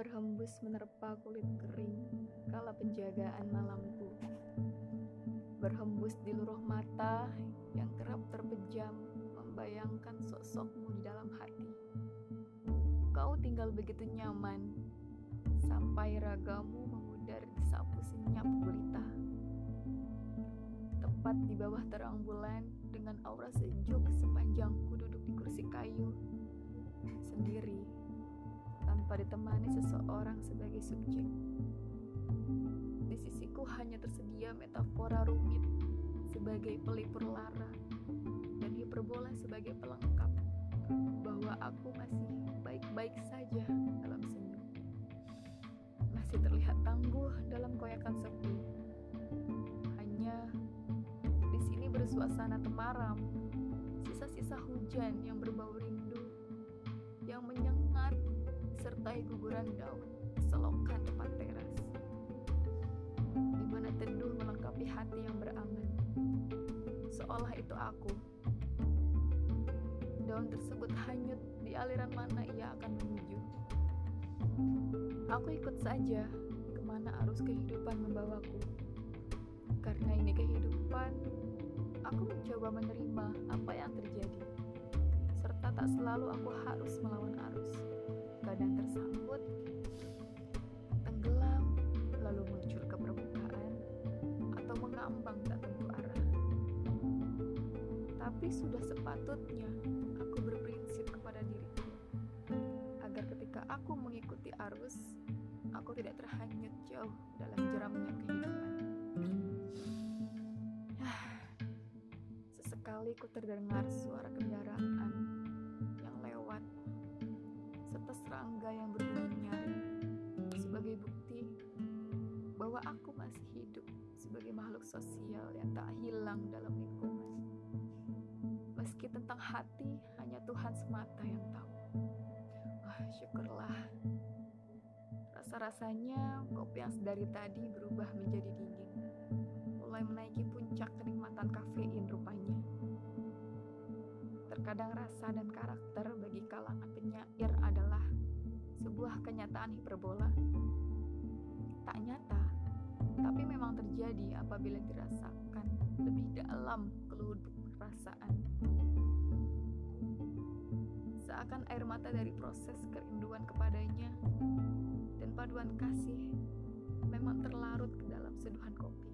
berhembus menerpa kulit kering kala penjagaan malamku. Berhembus di luruh mata yang kerap terpejam membayangkan sosokmu di dalam hati. Kau tinggal begitu nyaman sampai ragamu memudar di sapu senyap gulita. Tepat di bawah terang bulan dengan aura sejuk sepanjangku duduk di kursi kayu sendiri tanpa ditemani seseorang sebagai subjek di sisiku hanya tersedia metafora rumit sebagai pelipur lara dan hiperbola sebagai pelengkap bahwa aku masih baik-baik saja dalam senyum. Masih terlihat tangguh dalam koyakan sepi. Hanya di sini bersuasana temaram, sisa-sisa hujan yang daun selokan depan teras mana teduh melengkapi hati yang berangan. Seolah itu aku. Daun tersebut hanyut di aliran mana ia akan menuju. Aku ikut saja ke mana arus kehidupan membawaku. Karena ini kehidupan, aku mencoba menerima apa yang terjadi. Serta tak selalu aku harus melawan arus. Tapi sudah sepatutnya aku berprinsip kepada diriku agar ketika aku mengikuti arus, aku tidak terhanyut jauh dalam jeramnya kehidupan. Sesekali ku terdengar suara kendaraan yang lewat serta serangga yang berbunyi nyaring sebagai bukti bahwa aku masih hidup sebagai makhluk sosial yang tak hilang dalam lingkungan. Tuhan semata yang tahu. Wah, syukurlah. Rasa-rasanya kopi yang sedari tadi berubah menjadi dingin. Mulai menaiki puncak kenikmatan kafein rupanya. Terkadang rasa dan karakter bagi kalangan penyair adalah sebuah kenyataan hiperbola. Tak nyata, tapi memang terjadi apabila dirasakan lebih dalam keluduk perasaan. Seakan air mata dari proses kerinduan kepadanya dan paduan kasih memang terlarut ke dalam seduhan kopi.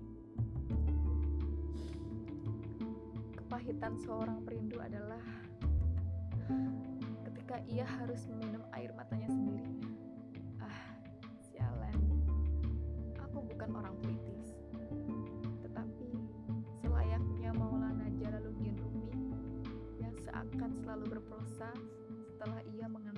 Kepahitan seorang perindu adalah ketika ia harus meminum air matanya sendiri. bukan orang puitis. Tetapi selayaknya Maulana Jalaluddin Rumi yang seakan selalu berprosa setelah ia mengambil